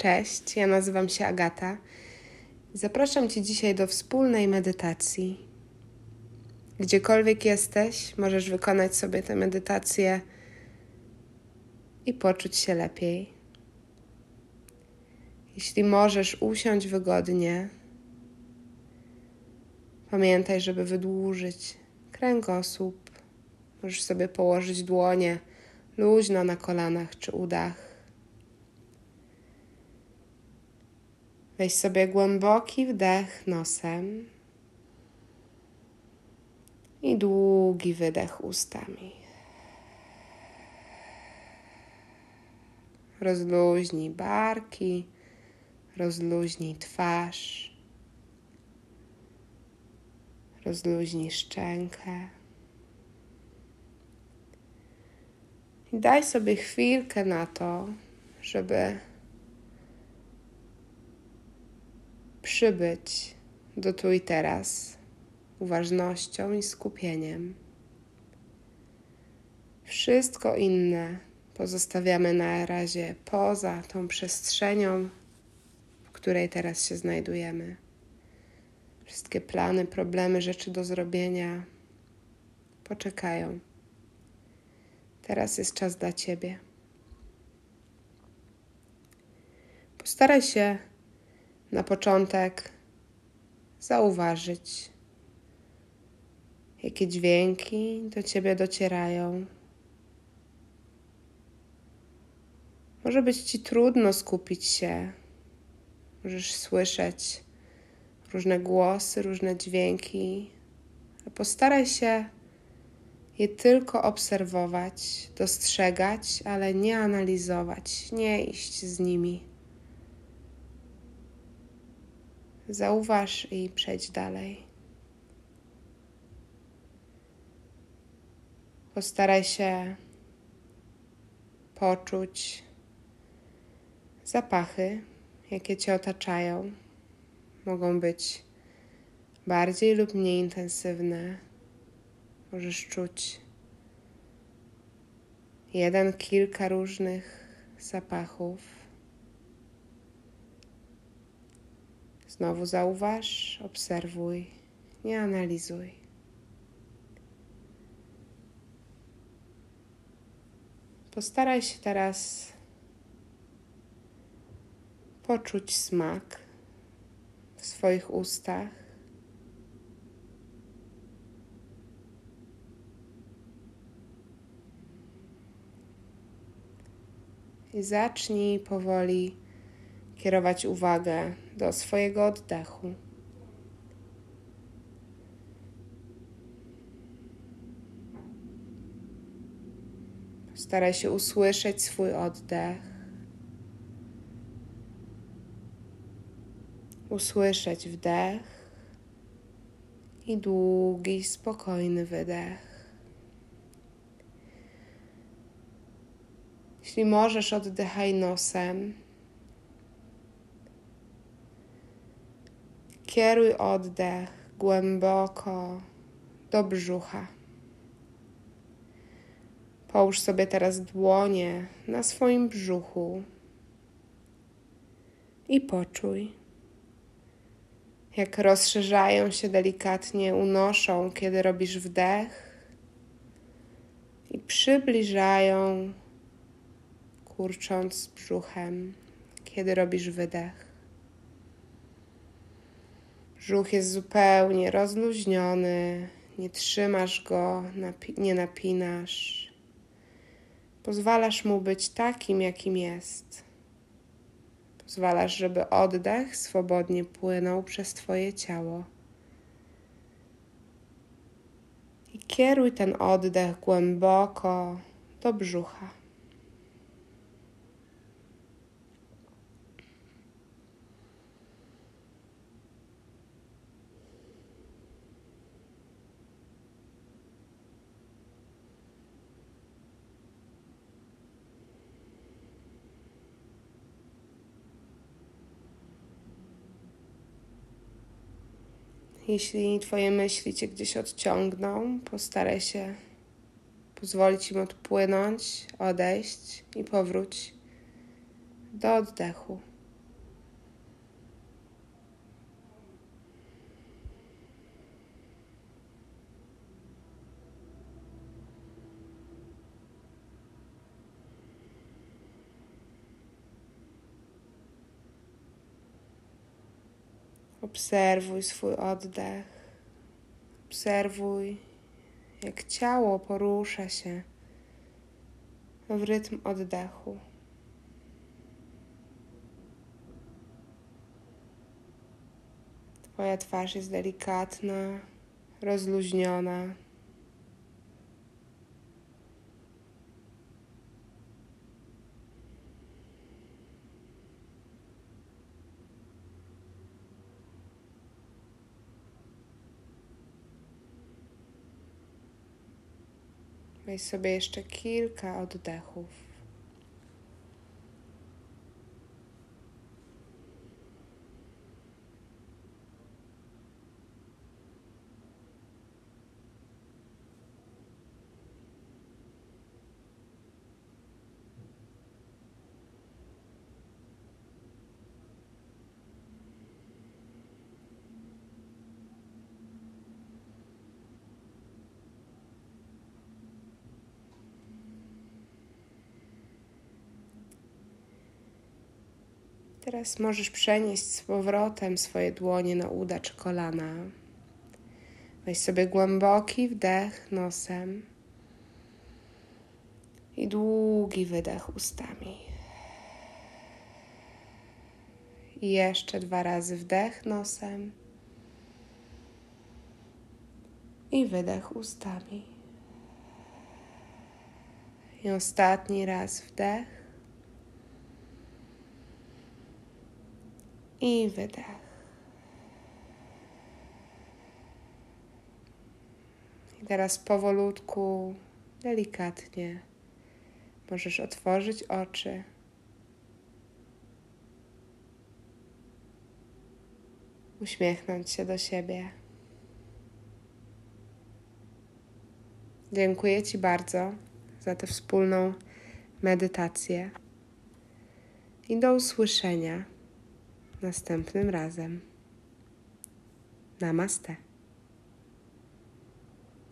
Cześć, ja nazywam się Agata. Zapraszam Cię dzisiaj do wspólnej medytacji. Gdziekolwiek jesteś, możesz wykonać sobie tę medytację i poczuć się lepiej. Jeśli możesz usiąść wygodnie, pamiętaj, żeby wydłużyć kręgosłup. Możesz sobie położyć dłonie luźno na kolanach czy udach. Weź sobie głęboki wdech nosem i długi wydech ustami. Rozluźnij barki, rozluźnij twarz, rozluźnij szczękę. I daj sobie chwilkę na to, żeby przybyć do tu i teraz uważnością i skupieniem. Wszystko inne pozostawiamy na razie poza tą przestrzenią, w której teraz się znajdujemy. Wszystkie plany, problemy, rzeczy do zrobienia poczekają. Teraz jest czas dla Ciebie. Postaraj się na początek zauważyć, jakie dźwięki do ciebie docierają. Może być ci trudno skupić się. Możesz słyszeć różne głosy, różne dźwięki, ale postaraj się je tylko obserwować, dostrzegać, ale nie analizować, nie iść z nimi. Zauważ i przejdź dalej. Postaraj się poczuć zapachy, jakie cię otaczają. Mogą być bardziej lub mniej intensywne. Możesz czuć jeden, kilka różnych zapachów. Znowu zauważ, obserwuj, nie analizuj. Postaraj się teraz poczuć smak w swoich ustach. I zacznij powoli kierować uwagę do swojego oddechu. Staraj się usłyszeć swój oddech. Usłyszeć wdech i długi, spokojny wydech. Jeśli możesz, oddychaj nosem. Kieruj oddech głęboko do brzucha. Połóż sobie teraz dłonie na swoim brzuchu i poczuj, jak rozszerzają się delikatnie, unoszą, kiedy robisz wdech i przybliżają, kurcząc brzuchem, kiedy robisz wydech. Brzuch jest zupełnie rozluźniony, nie trzymasz go, nie napinasz. Pozwalasz mu być takim, jakim jest. Pozwalasz, żeby oddech swobodnie płynął przez Twoje ciało. I kieruj ten oddech głęboko do brzucha. Jeśli Twoje myśli Cię gdzieś odciągną, postaraj się pozwolić im odpłynąć, odejść i powróć do oddechu. Obserwuj swój oddech. Obserwuj, jak ciało porusza się w rytm oddechu. Twoja twarz jest delikatna, rozluźniona. Weź sobie jeszcze kilka oddechów. Teraz możesz przenieść z powrotem swoje dłonie na uda czy kolana. Weź sobie głęboki wdech nosem i długi wydech ustami. I jeszcze dwa razy wdech nosem i wydech ustami. I ostatni raz wdech i wydech. I teraz powolutku, delikatnie możesz otworzyć oczy. Uśmiechnąć się do siebie. Dziękuję Ci bardzo za tę wspólną medytację i do usłyszenia następnym razem. Namaste.